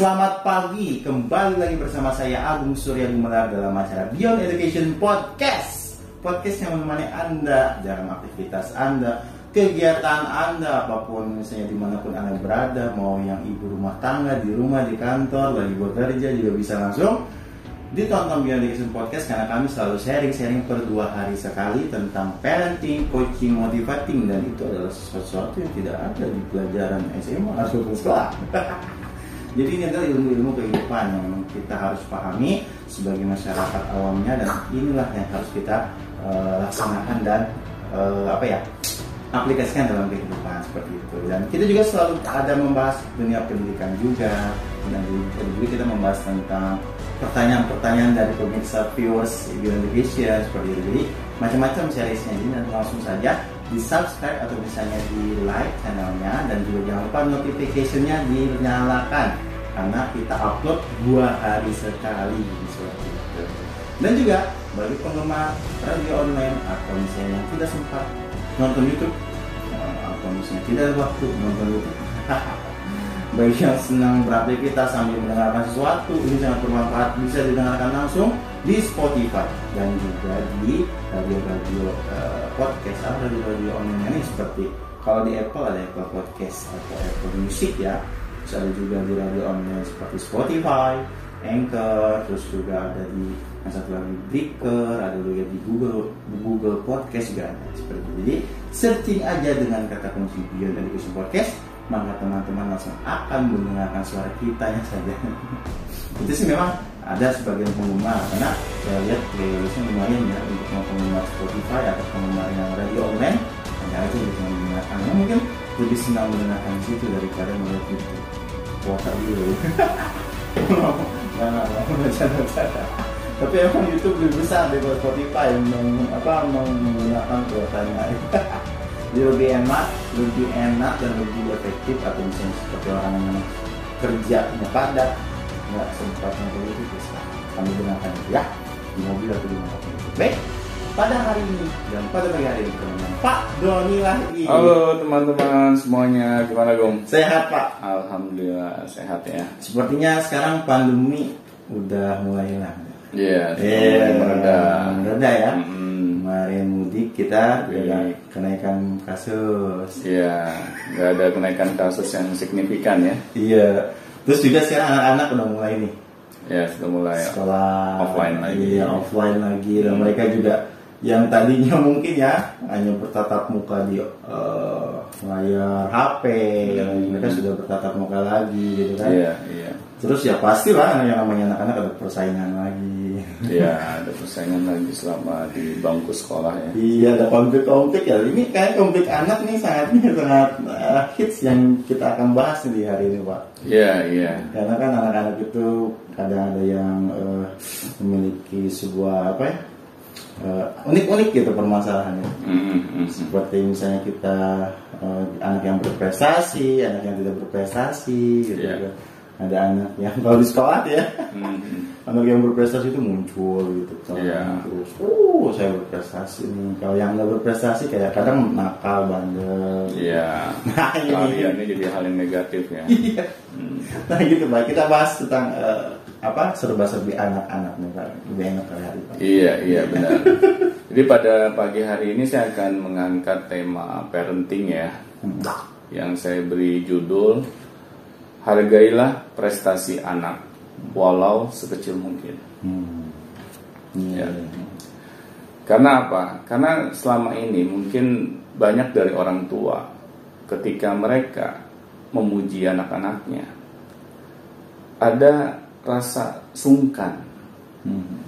selamat pagi. Kembali lagi bersama saya Agung Surya Gumelar dalam acara Beyond Education Podcast. Podcast yang menemani Anda dalam aktivitas Anda, kegiatan Anda, apa pun misalnya di mana pun Anda berada, mau yang ibu rumah tangga, di rumah, di kantor, lagi bekerja juga bisa langsung ditonton Beyond Education Podcast karena kami selalu sharing-sharing per dua hari sekali tentang parenting, coaching, motivating dan itu adalah sesuatu yang tidak ada di pelajaran SMA atau sekolah. Jadi ini adalah ilmu-ilmu kehidupan yang kita harus pahami sebagai masyarakat awamnya dan inilah yang harus kita uh, laksanakan dan uh, apa ya aplikasikan dalam kehidupan seperti itu. Dan kita juga selalu ada membahas dunia pendidikan juga dan juga kita membahas tentang pertanyaan-pertanyaan dari pemirsa viewers Education seperti itu. Jadi macam-macam seriesnya ini dan langsung saja di subscribe atau misalnya di like channelnya dan juga jangan lupa notificationnya dinyalakan karena kita upload dua hari sekali itu. Dan juga bagi penggemar radio online atau misalnya yang tidak sempat nonton YouTube eh, atau misalnya tidak ada waktu nonton YouTube bagi yang senang beraktivitas sambil mendengarkan sesuatu ini sangat bermanfaat bisa didengarkan langsung di Spotify. Dan juga di radio-radio uh, podcast atau radio-radio online ini seperti kalau di Apple ada Apple Podcast atau Apple Music ya. Terus juga di radio online seperti Spotify, Anchor, terus juga ada di yang satu lagi Breaker, ada juga di Google Google Podcast juga ada seperti itu. Jadi searching aja dengan kata kunci Beyond Education Podcast maka teman-teman langsung akan mendengarkan suara kita ya saja. Itu sih memang ada sebagian penggemar. Karena saya lihat playlistnya lumayan ya untuk penggemar Spotify atau penggemar yang radio online hanya aja bisa mendengarkan. Nah, mungkin lebih senang mendengarkan di situ daripada melihat YouTube kuota dulu. Nah, tapi emang YouTube lebih besar daripada Spotify meng, apa menggunakan kuotanya. Jadi lebih enak lebih enak dan lebih efektif atau misalnya seperti orang yang kerjanya padat nggak sempat nonton itu bisa kami gunakan ya di mobil atau di pun baik pada hari ini dan pada pagi hari ini kemudian Pak Doni lagi halo teman-teman semuanya gimana Gom sehat Pak Alhamdulillah sehat ya sepertinya sekarang pandemi udah mulai lah Iya, yeah, yeah, meredah. Meredah ya. Mm kemarin mudik kita ada kenaikan kasus. Iya, nggak ada kenaikan kasus yang signifikan ya. Iya. Terus juga sekarang anak-anak udah mulai nih. Ya, sudah mulai sekolah offline lagi. Iya, offline lagi dan hmm. mereka juga yang tadinya mungkin ya hanya bertatap muka di uh, layar HP, hmm. mereka sudah bertatap muka lagi gitu kan. Iya, iya. Terus ya pasti lah yang namanya anak-anak ada persaingan lagi. Iya, ada persaingan lagi selama di bangku sekolah ya. Iya, ada konflik-konflik ya. Ini kayak konflik anak nih sangat sangat uh, hits yang kita akan bahas di hari ini, Pak. Iya, iya. Karena kan anak-anak itu kadang ada yang uh, memiliki sebuah apa ya? Uh, unik-unik gitu permasalahannya. Mm-hmm. Seperti misalnya kita uh, anak yang berprestasi, anak yang tidak berprestasi, gitu. Yeah. Kan ada anak yang kalau di sekolah ya. Hmm. anak yang berprestasi itu muncul gitu yeah. terus uh saya berprestasi nih. Kalau yang nggak berprestasi kayak kadang nakal bandel. Iya. Nah ini. Ini jadi hal yang negatif ya. Iya. Hmm. nah gitu pak kita bahas tentang uh, apa serba-serbi anak-anak nih pak. Lebih enak kali hari pak. Iya iya benar. Jadi pada pagi hari ini saya akan mengangkat tema parenting ya. Hmm. yang saya beri judul hargailah prestasi anak walau sekecil mungkin. Hmm. Ya. Karena apa? Karena selama ini mungkin banyak dari orang tua ketika mereka memuji anak-anaknya ada rasa sungkan. Hmm.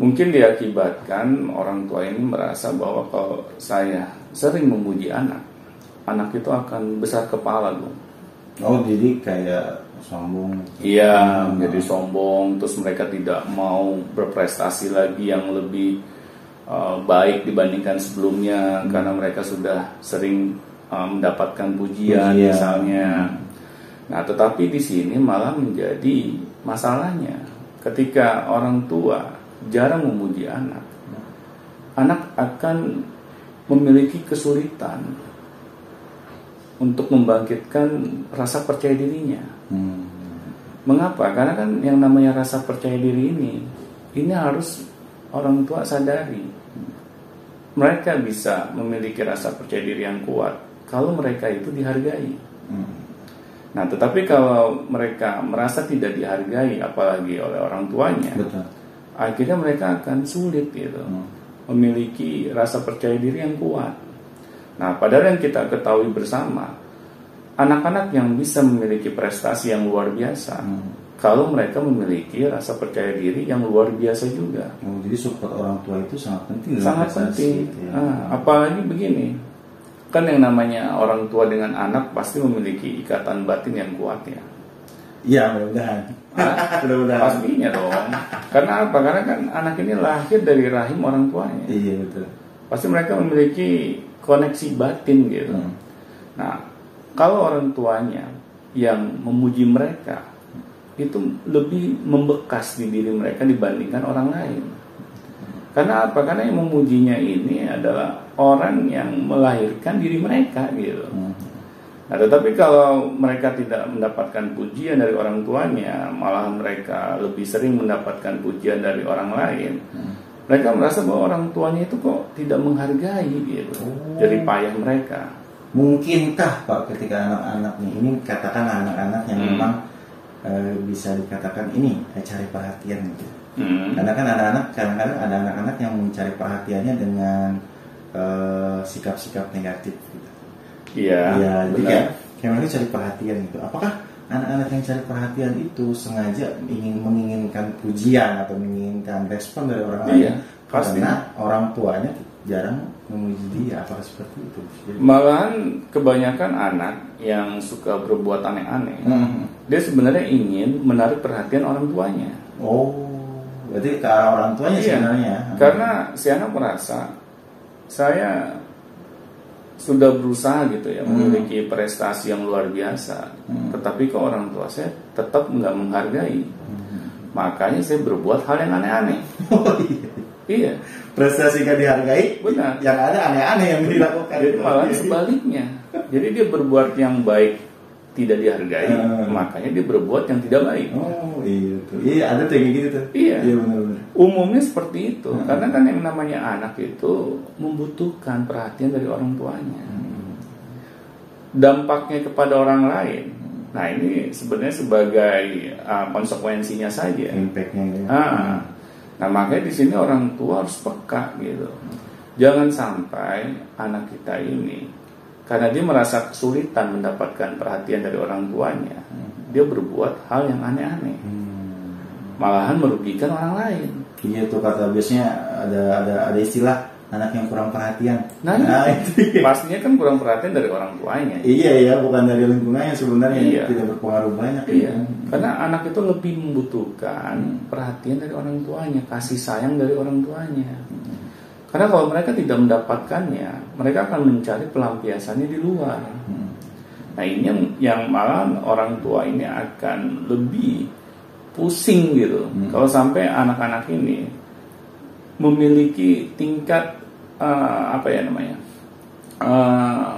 Mungkin diakibatkan orang tua ini merasa bahwa kalau saya sering memuji anak, anak itu akan besar kepala dong Oh jadi kayak sombong. Iya, hmm. jadi sombong. Terus mereka tidak mau berprestasi lagi yang lebih uh, baik dibandingkan sebelumnya hmm. karena mereka sudah sering uh, mendapatkan pujian Pujian. misalnya. Nah, tetapi di sini malah menjadi masalahnya ketika orang tua jarang memuji anak, anak akan memiliki kesulitan untuk membangkitkan rasa percaya dirinya. Hmm. Mengapa? Karena kan yang namanya rasa percaya diri ini, ini harus orang tua sadari. Mereka bisa memiliki rasa percaya diri yang kuat kalau mereka itu dihargai. Hmm. Nah, tetapi kalau mereka merasa tidak dihargai, apalagi oleh orang tuanya, Betul. akhirnya mereka akan sulit gitu Hmm. memiliki rasa percaya diri yang kuat. Nah, padahal yang kita ketahui bersama, anak-anak yang bisa memiliki prestasi yang luar biasa, Hmm. kalau mereka memiliki rasa percaya diri yang luar biasa juga, Oh, jadi support orang tua itu sangat penting sangat penting. gitu ya. Nah, apalagi begini, kan yang namanya orang tua dengan anak pasti memiliki ikatan batin yang kuat ya. Iya, mudah-mudahan. mudah-mudahan. Pastinya dong. Karena apa? Karena kan anak ini lahir dari rahim orang tuanya. Iya betul. Pasti mereka memiliki koneksi batin gitu. Hmm. Nah, kalau orang tuanya yang memuji mereka itu lebih membekas di diri mereka dibandingkan orang lain. Karena apa? Karena yang memujinya ini adalah orang yang melahirkan diri mereka gitu. Hmm. Nah, tetapi kalau mereka tidak mendapatkan pujian dari orang tuanya, malah mereka lebih sering mendapatkan pujian dari orang lain. Mereka merasa bahwa orang tuanya itu kok tidak menghargai gitu. Oh. Jadi payah mereka. Mungkinkah Pak ketika anak-anak nih ini katakan anak-anak yang Hmm. memang eh, bisa dikatakan ini eh, cari perhatian gitu. Hmm. Karena kan anak-anak kadang-kadang ada anak-anak yang mencari perhatiannya dengan eh, sikap-sikap negatif gitu. Iya. Iya, jadi kayak, kayak mereka cari perhatian gitu. Apakah anak-anak yang cari perhatian itu sengaja ingin menginginkan pujian atau menginginkan respon dari orang lain? Iya, pasti. Karena orang tuanya jarang memuji dia. Apakah seperti itu? Jadi- Malahan kebanyakan anak yang suka berbuat aneh-aneh, Hmm. dia sebenarnya ingin menarik perhatian orang tuanya. Oh, berarti ke arah orang tuanya Iya. sebenarnya. Karena si anak merasa saya sudah berusaha gitu ya Hmm. memiliki prestasi yang luar biasa, Hmm. tetapi kok orang tua saya tetap nggak menghargai. Hmm. Makanya saya berbuat hal yang aneh-aneh. Oh iya. Iya, Prestasi gak dihargai, Benar. yang ada aneh-aneh yang dilakukan. jadi malah sebaliknya. Jadi dia berbuat yang baik tidak dihargai, Hmm. makanya dia berbuat yang tidak baik. Oh iya tuh. Iya ada tuh gitu tuh. Iya. Iya benar-benar. Umumnya seperti itu, Hmm. karena kan yang namanya anak itu membutuhkan perhatian dari orang tuanya. Hmm. Dampaknya kepada orang lain, nah ini sebenarnya sebagai uh, konsekuensinya saja. Impactnya ya. Ah, nah makanya di sini orang tua harus peka gitu. Jangan sampai anak kita ini karena dia merasa kesulitan mendapatkan perhatian dari orang tuanya, dia berbuat hal yang aneh-aneh, Hmm. malahan merugikan orang lain. Iya tuh kata biasanya ada ada ada istilah anak yang kurang perhatian. Nah, itu. pastinya kan kurang perhatian dari orang tuanya. Iya ya, bukan dari lingkungannya sebenarnya Iya. tidak berpengaruh banyak. Iya, ya. karena anak itu lebih membutuhkan perhatian dari orang tuanya, kasih sayang dari orang tuanya. Karena kalau mereka tidak mendapatkannya, mereka akan mencari pelampiasannya di luar. Hmm. Nah ini yang, yang malah orang tua ini akan lebih pusing gitu. Hmm. Kalau sampai anak-anak ini memiliki tingkat eh, apa ya namanya eh,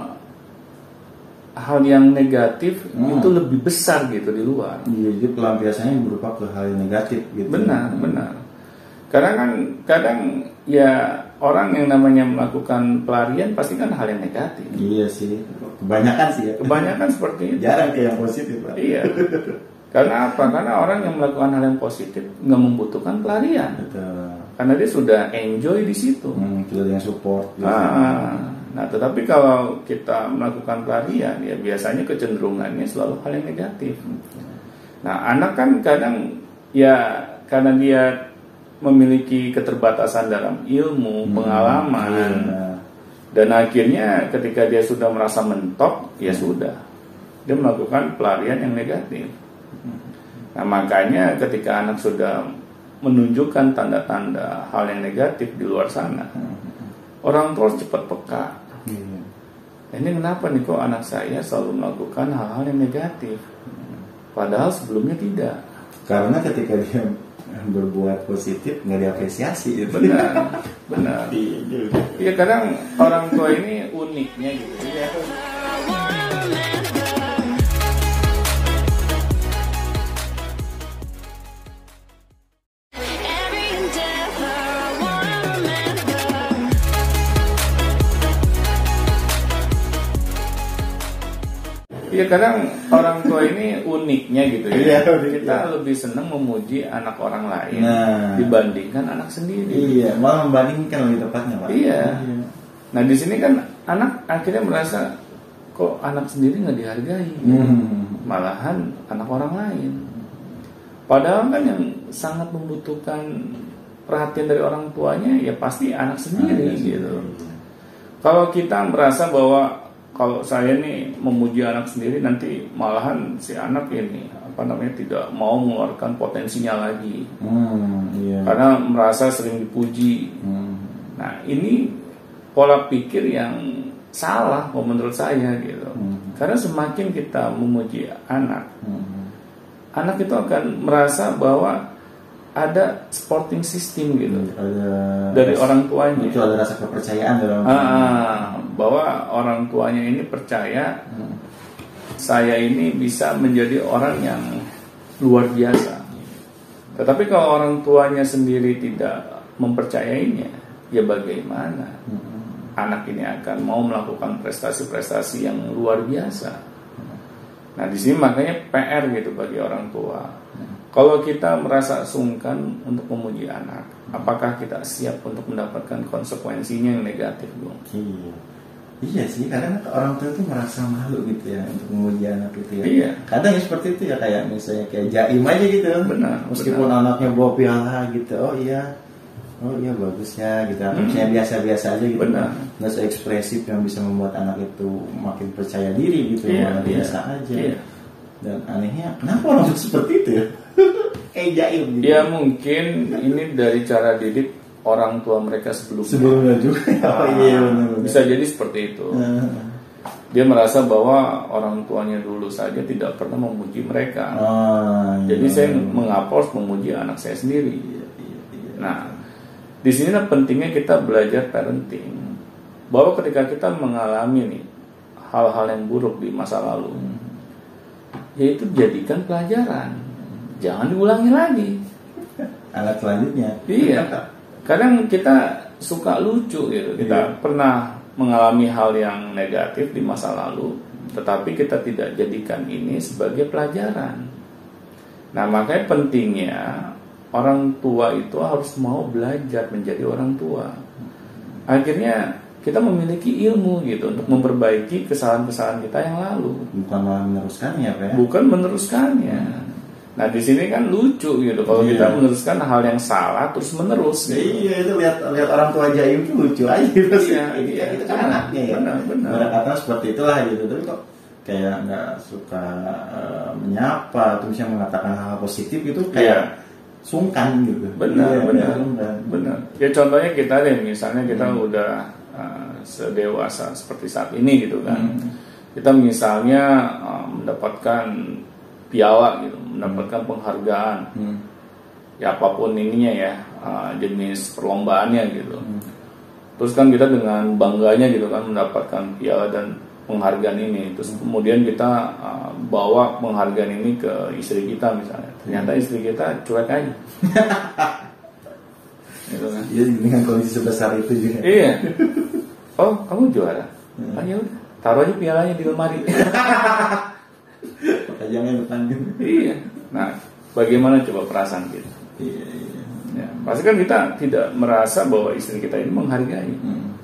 hal yang negatif Hmm. itu lebih besar gitu di luar. Iya, jadi pelampiasannya berupa ke hal yang negatif gitu. Benar, benar. Karena kan kadang ya orang yang namanya melakukan pelarian pasti kan hal yang negatif. Iya sih, kebanyakan sih ya. Kebanyakan seperti itu. Jarang kayak yang positif Pak. Iya. Karena apa? Karena orang yang melakukan hal yang positif nggak membutuhkan pelarian. Betul. Karena dia sudah enjoy di situ. Hmm, kita dengan support. gitu. Ah, nah, tetapi kalau kita melakukan pelarian, ya biasanya kecenderungannya selalu hal yang negatif. Nah, anak kan kadang ya karena dia memiliki keterbatasan dalam ilmu, Hmm, pengalaman, benar. dan akhirnya ketika dia sudah merasa mentok, ya sudah, dia melakukan pelarian yang negatif. Nah makanya ketika anak sudah menunjukkan tanda-tanda hal yang negatif di luar sana, orang tua harus cepat peka. Iya. Ini kenapa nih kok anak saya selalu melakukan hal-hal yang negatif, padahal sebelumnya tidak. Karena ketika dia berbuat positif nggak diapresiasi gitu. Benar, benar. Iya juga. Iya kadang orang tua ini uniknya gitu. Jadi Iya kadang orang tua ini uniknya gitu ya. Iya, kita iya. lebih senang memuji anak orang lain Nah. dibandingkan anak sendiri. Iya, malah membandingkan lebih tepatnya pak. Iya. Nah di sini kan anak akhirnya merasa kok anak sendiri nggak dihargai, Hmm. malahan anak orang lain. Padahal kan yang sangat membutuhkan perhatian dari orang tuanya ya pasti anak sendiri Anak gitu. Kalau kita merasa bahwa kalau saya nih memuji anak sendiri nanti malahan si anak ini apa namanya tidak mau mengeluarkan potensinya lagi Hmm, iya. karena merasa sering dipuji. Hmm. Nah ini pola pikir yang salah kalau menurut saya gitu. Hmm. Karena semakin kita memuji anak, Hmm. anak itu akan merasa bahwa ada supporting system gitu Ada dari orang tuanya. itu ada rasa kepercayaan dalam Ah, bahwa orang tuanya ini percaya Hmm. saya ini bisa menjadi orang yang luar biasa. Tetapi kalau orang tuanya sendiri tidak mempercayainya, ya bagaimana? Hmm. Anak ini akan mau melakukan prestasi-prestasi yang luar biasa. Nah, di sini makanya PR gitu bagi orang tua. Kalau kita merasa sungkan untuk memuji anak, apakah kita siap untuk mendapatkan konsekuensinya yang negatif, Bung? Iya. Iya sih, kadang orang tua itu merasa malu gitu ya untuk memuji anak itu ya. Iya. Kadang ya seperti itu ya kayak misalnya kayak jaim aja gitu. Benar, Meskipun benar. anaknya bawa piala gitu, oh iya, oh iya bagus ya gitu. Atau Hmm. Misalnya biasa-biasa aja gitu. Benar. Nggak se ekspresif yang bisa membuat anak itu makin percaya diri gitu. Iya, malah iya. biasa aja. Iya. Dan anehnya, kenapa orang seperti itu ya? kayak jaim gitu. Ya mungkin ini dari cara didik orang tua mereka sebelumnya. Sebelumnya juga. oh iya benar. Ah, Bisa jadi seperti itu. Nah. Dia merasa bahwa orang tuanya dulu saja tidak pernah memuji mereka. Ah, iya. Jadi saya mengapa harus memuji anak saya sendiri. Iya, iya, iya. Nah, di sinilah pentingnya kita belajar parenting. Bahwa ketika kita mengalami nih hal-hal yang buruk di masa lalu, yaitu jadikan pelajaran. Jangan diulangi lagi. alat selanjutnya Iya. Kadang kita suka lucu gitu. Kita Iya. pernah mengalami hal yang negatif di masa lalu, tetapi kita tidak jadikan ini sebagai pelajaran. Nah, makanya pentingnya orang tua itu harus mau belajar menjadi orang tua. Akhirnya kita memiliki ilmu gitu untuk memperbaiki kesalahan-kesalahan kita yang lalu, bukan malah meneruskannya apa ya bukan meneruskannya. Nah, di sini kan lucu gitu kalau Iya. kita meneruskan hal yang salah terus menerus gitu. iya itu lihat lihat orang tua jaim itu lucu aja pasti Iya, itu, iya. kan anaknya ya Benar, benar. Benar kata seperti itulah gitu tapi kok kayak nggak suka eh, menyapa atau misalnya mengatakan hal positif itu kayak Iya. sungkan gitu Benar, Iya, benar, sungkan. benar. Ya contohnya kita deh, misalnya kita Hmm. udah uh, sedewasa seperti saat ini gitu kan. Hmm. Kita misalnya uh, mendapatkan piala gitu, mendapatkan penghargaan, Hmm. ya apa pun ininya ya, uh, jenis perlombaannya gitu. Hmm. Terus kan kita dengan bangganya gitu kan mendapatkan piala dan penghargaan ini. Terus Hmm. kemudian kita uh, bawa penghargaan ini ke istri kita misalnya. Ternyata Hmm. istri kita cuek aja. gitu kan. Iya dengan kondisi sebesar itu juga Iya. Oh, kamu juara. Hmm. Ah, ya udah. Taruh aja pialanya di lemari. Pajangnya depan gitu iya. Nah, bagaimana coba perasaan kita? iya iya Ya, pasti kan kita tidak merasa bahwa istri kita ini menghargai. Hmm.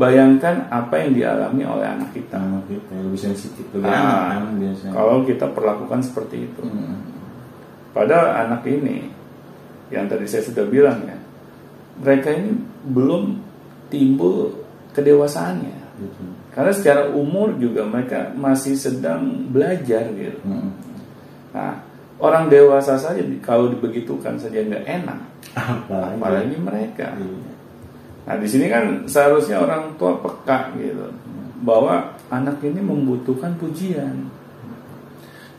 Bayangkan apa yang dialami oleh anak kita. Sama kita lebih sensitif lebih Nah, anak kan biasanya kalau kita perlakukan seperti itu. Hmm. Padahal anak ini yang tadi saya sudah bilang ya, mereka ini belum timbul kedewasaannya. Gitu. Karena secara umur juga mereka masih sedang belajar gitu. Hmm. Nah, orang dewasa saja kalau dibegitukan saja nggak enak, apalagi apalagi mereka. Iya. Nah, di sini kan seharusnya orang tua peka gitu bahwa anak ini membutuhkan pujian.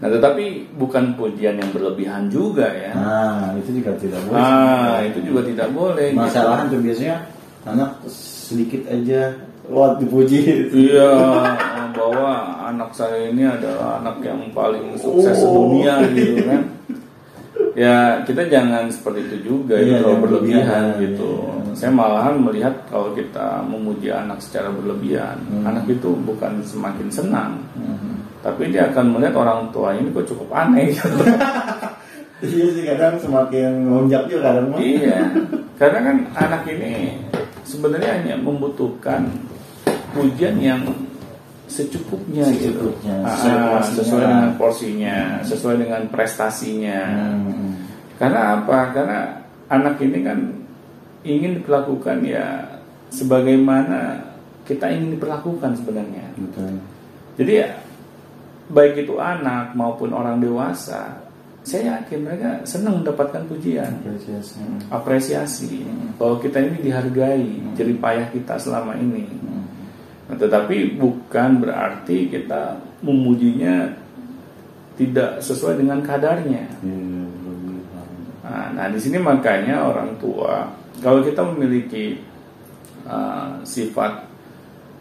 Nah, tetapi bukan pujian yang berlebihan juga ya. Nah, itu juga tidak boleh. Nah, itu juga tidak boleh. gitu. Masalah tuh biasanya anak sedikit aja wah dipuji. Iya, bahwa anak saya ini adalah anak yang paling sukses Oh. sedunia gitu kan. ya kita jangan seperti itu juga Iya, ya kalau jangan berlebihan gitu. iya. Saya malahan melihat kalau kita memuji anak secara berlebihan, Hmm. anak itu bukan semakin senang, Hmm. tapi dia akan melihat orang tua ini kok cukup aneh. gitu. Iya sih kadang semakin lonjak juga kadang iya, karena kan anak ini sebenarnya hanya membutuhkan pujian yang secukupnya, gitu, Secukupnya, Ah, sesuai porsinya. sesuai dengan porsinya, sesuai dengan prestasinya. Hmm. Karena apa? Karena anak ini kan ingin diperlakukan ya sebagaimana kita ingin diperlakukan sebenarnya. Betul. Jadi ya, baik itu anak maupun orang dewasa, saya yakin mereka senang mendapatkan pujian, Apresiasi. Hmm. Bahwa kita ini dihargai, jerih payah kita selama ini. Hmm. Nah, tetapi bukan berarti kita memujinya tidak sesuai dengan kadarnya. Iya. Nah, nah, di sini makanya orang tua kalau kita memiliki uh, sifat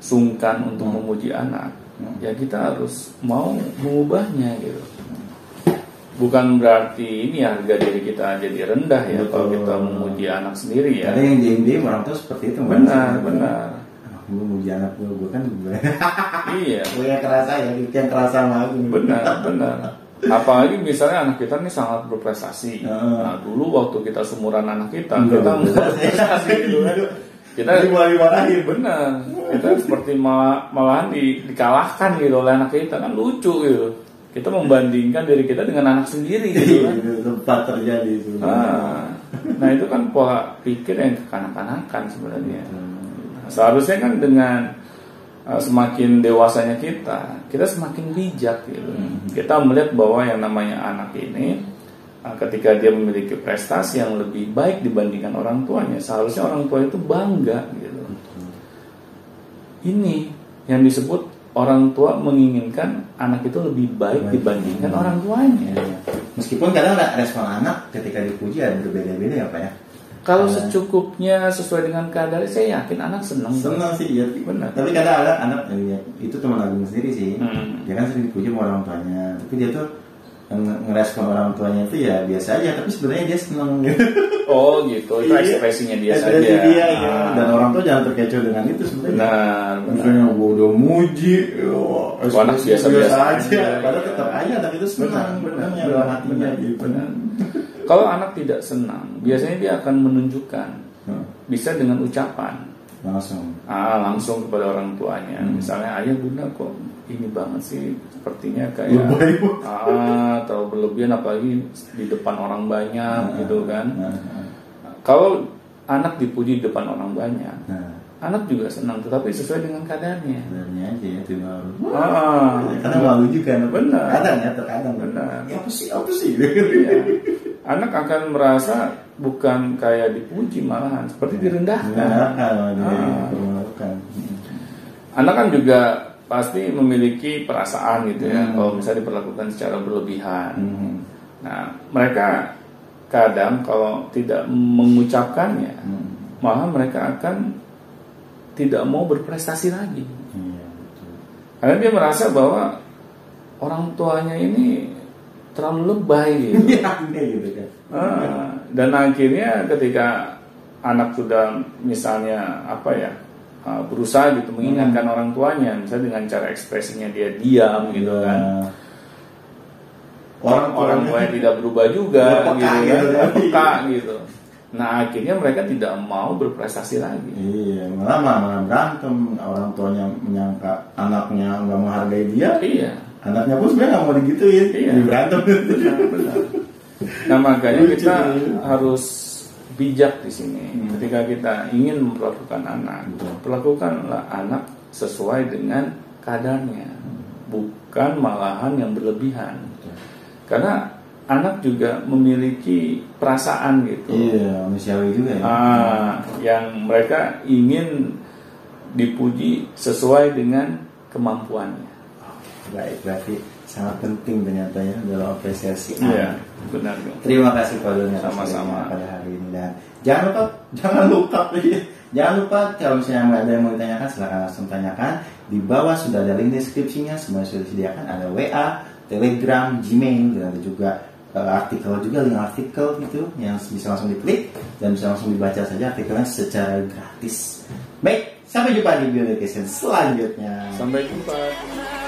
sungkan untuk Hmm. memuji anak, Hmm. ya kita harus mau mengubahnya gitu. Bukan berarti ini harga diri kita jadi rendah ya kalau Betul. kita memuji anak sendiri ya. Ada yang diem-diem orang tua seperti itu. Mas. Benar, benar. Gue muji anak gue, gue kan gue. Iya, gue yang kerasa ya, yang kerasa sama aku. benar, benar. Apalagi misalnya anak kita ini sangat berprestasi. Heeh. Nah, dulu waktu kita seumuran anak kita, Enggak, kita berprestasi gitu kan. Kita Jadi mulai dimarahin. benar kita seperti malah, malahan di, dikalahkan gitu oleh anak kita kan lucu gitu kita membandingkan diri kita dengan anak sendiri gitu kan. Itu tempat terjadi itu. nah, nah itu kan pola pikir yang kekanak-kanakan sebenarnya. Nah, seharusnya kan dengan uh, semakin dewasanya kita kita semakin bijak gitu. Hmm. kita melihat bahwa yang namanya anak ini uh, ketika dia memiliki prestasi yang lebih baik dibandingkan orang tuanya seharusnya orang tua itu bangga gitu. Ini yang disebut orang tua menginginkan anak itu lebih baik dibandingkan Hmm. orang tuanya. Iya. Meskipun kadang respon anak ketika dipuji ada berbeda-beda ya Pak ya. Kalau Eh. secukupnya sesuai dengan kadar, saya yakin anak senang. Senang sih ya. Benar. Tapi kadang ada anak ya, itu teman Agung sendiri sih. Hmm. Dia kan sering dipuji sama orang tuanya. Tapi dia tuh ngerespon orang tuanya itu ya biasa aja. Tapi sebenarnya dia senang gitu. Oh gitu, itu Iya. ekspresinya dia saja. dia, ya. Ah. Dan orang tua jangan terkecoh dengan itu sebenarnya. Benar, benar. Misalnya gue udah muji, oh, anak ekspresi biasa-biasa aja. aja, Padahal iya. tetap aja anak itu senang, Benar, benar, dalam hatinya gitu. benar. Kalau anak tidak senang, biasanya dia akan menunjukkan, Hmm, bisa dengan ucapan. langsung. Ah, langsung kepada orang tuanya. Hmm. Misalnya ayah bunda kok ini banget sih, sepertinya kayak ah terlalu berlebihan apalagi di depan orang banyak Nah, gitu kan. Nah, nah, Kalau anak dipuji di depan orang banyak, nah, anak juga senang, tetapi sesuai dengan kadarnya. sebenarnya aja ya itu malu. Ah, Karena malu juga. Benar. Kadang ya terkadang. Benar. Ya, apa sih? Apa sih? Iya. Anak akan merasa bukan kayak dipuji malahan, seperti direndahkan. Menyenangkan, Ah. Anak kan juga pasti memiliki perasaan gitu ya, Hmm. kalau misalnya diperlakukan secara berlebihan. Hmm. Nah, mereka kadang kalau tidak mengucapkannya, Hmm. malah mereka akan tidak mau berprestasi lagi. Iya, betul. Karena dia merasa bahwa orang tuanya ini terlalu lebay gitu. Iya, aneh gitu kan. Ah, dan akhirnya ketika anak sudah misalnya apa ya ah, berusaha gitu mengingatkan Hmm. orang tuanya, misalnya dengan cara ekspresinya dia diam gitu kan. Nah, Orang orang tuanya tidak berubah juga Dia peka gitu gitu kan, kan. peka gitu. Nah akhirnya mereka tidak mau berprestasi lagi. Iya, malah malah berantem. Orang tuanya menyangka anaknya nggak menghargai dia, Iya. anaknya pun sebenarnya nggak mau digituin, Iya. berantem. Benar, benar. Nah makanya kita harus bijak di sini. Hmm. Ketika kita ingin memperlakukan anak, Betul. perlakukanlah anak sesuai dengan kadarnya, bukan malahan yang berlebihan. Karena anak juga memiliki perasaan gitu. Iya, manusiawi juga ya. Ah, yang mereka ingin dipuji sesuai dengan kemampuannya. Baik, berarti sangat penting ternyata ya dalam apresiasi. Iya, benar. Terima kasih Pak Doni atas Sama-sama. pada hari ini dan jangan lupa jangan lupa jangan lupa kalau misalnya ada yang mau ditanyakan silahkan langsung tanyakan di bawah sudah ada link deskripsinya semua sudah disediakan ada WA, Telegram, Gmail dan ada juga uh, artikel juga link artikel gitu yang bisa langsung diklik dan bisa langsung dibaca saja artikelnya secara gratis. Baik, sampai jumpa di Education selanjutnya. Sampai jumpa.